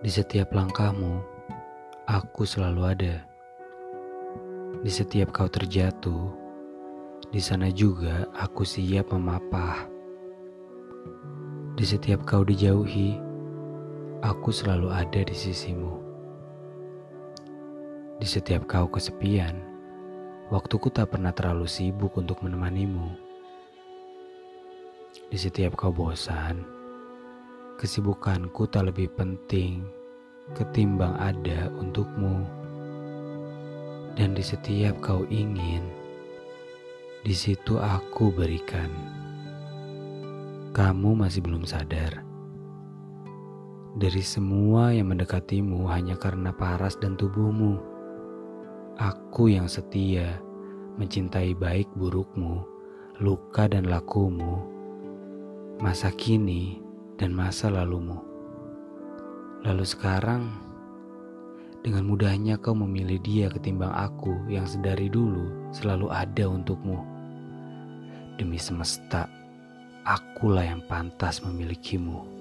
Di setiap langkahmu, aku selalu ada. Di setiap kau terjatuh, di sana juga aku siap memapah. Di setiap kau dijauhi, aku selalu ada di sisimu. Di setiap kau kesepian, waktuku tak pernah terlalu sibuk untuk menemanimu. Di setiap kau bosan, kesibukanku tak lebih penting ketimbang ada untukmu. Dan di setiap kau ingin, di situ aku berikan. Kamu masih belum sadar. Dari semua yang mendekatimu hanya karena paras dan tubuhmu. Aku yang setia, mencintai baik burukmu, luka dan lakumu, masa kini dan masa lalumu. Lalu sekarang, dengan mudahnya kau memilih dia ketimbang aku yang sedari dulu selalu ada untukmu. Demi semesta, akulah yang pantas memilikimu.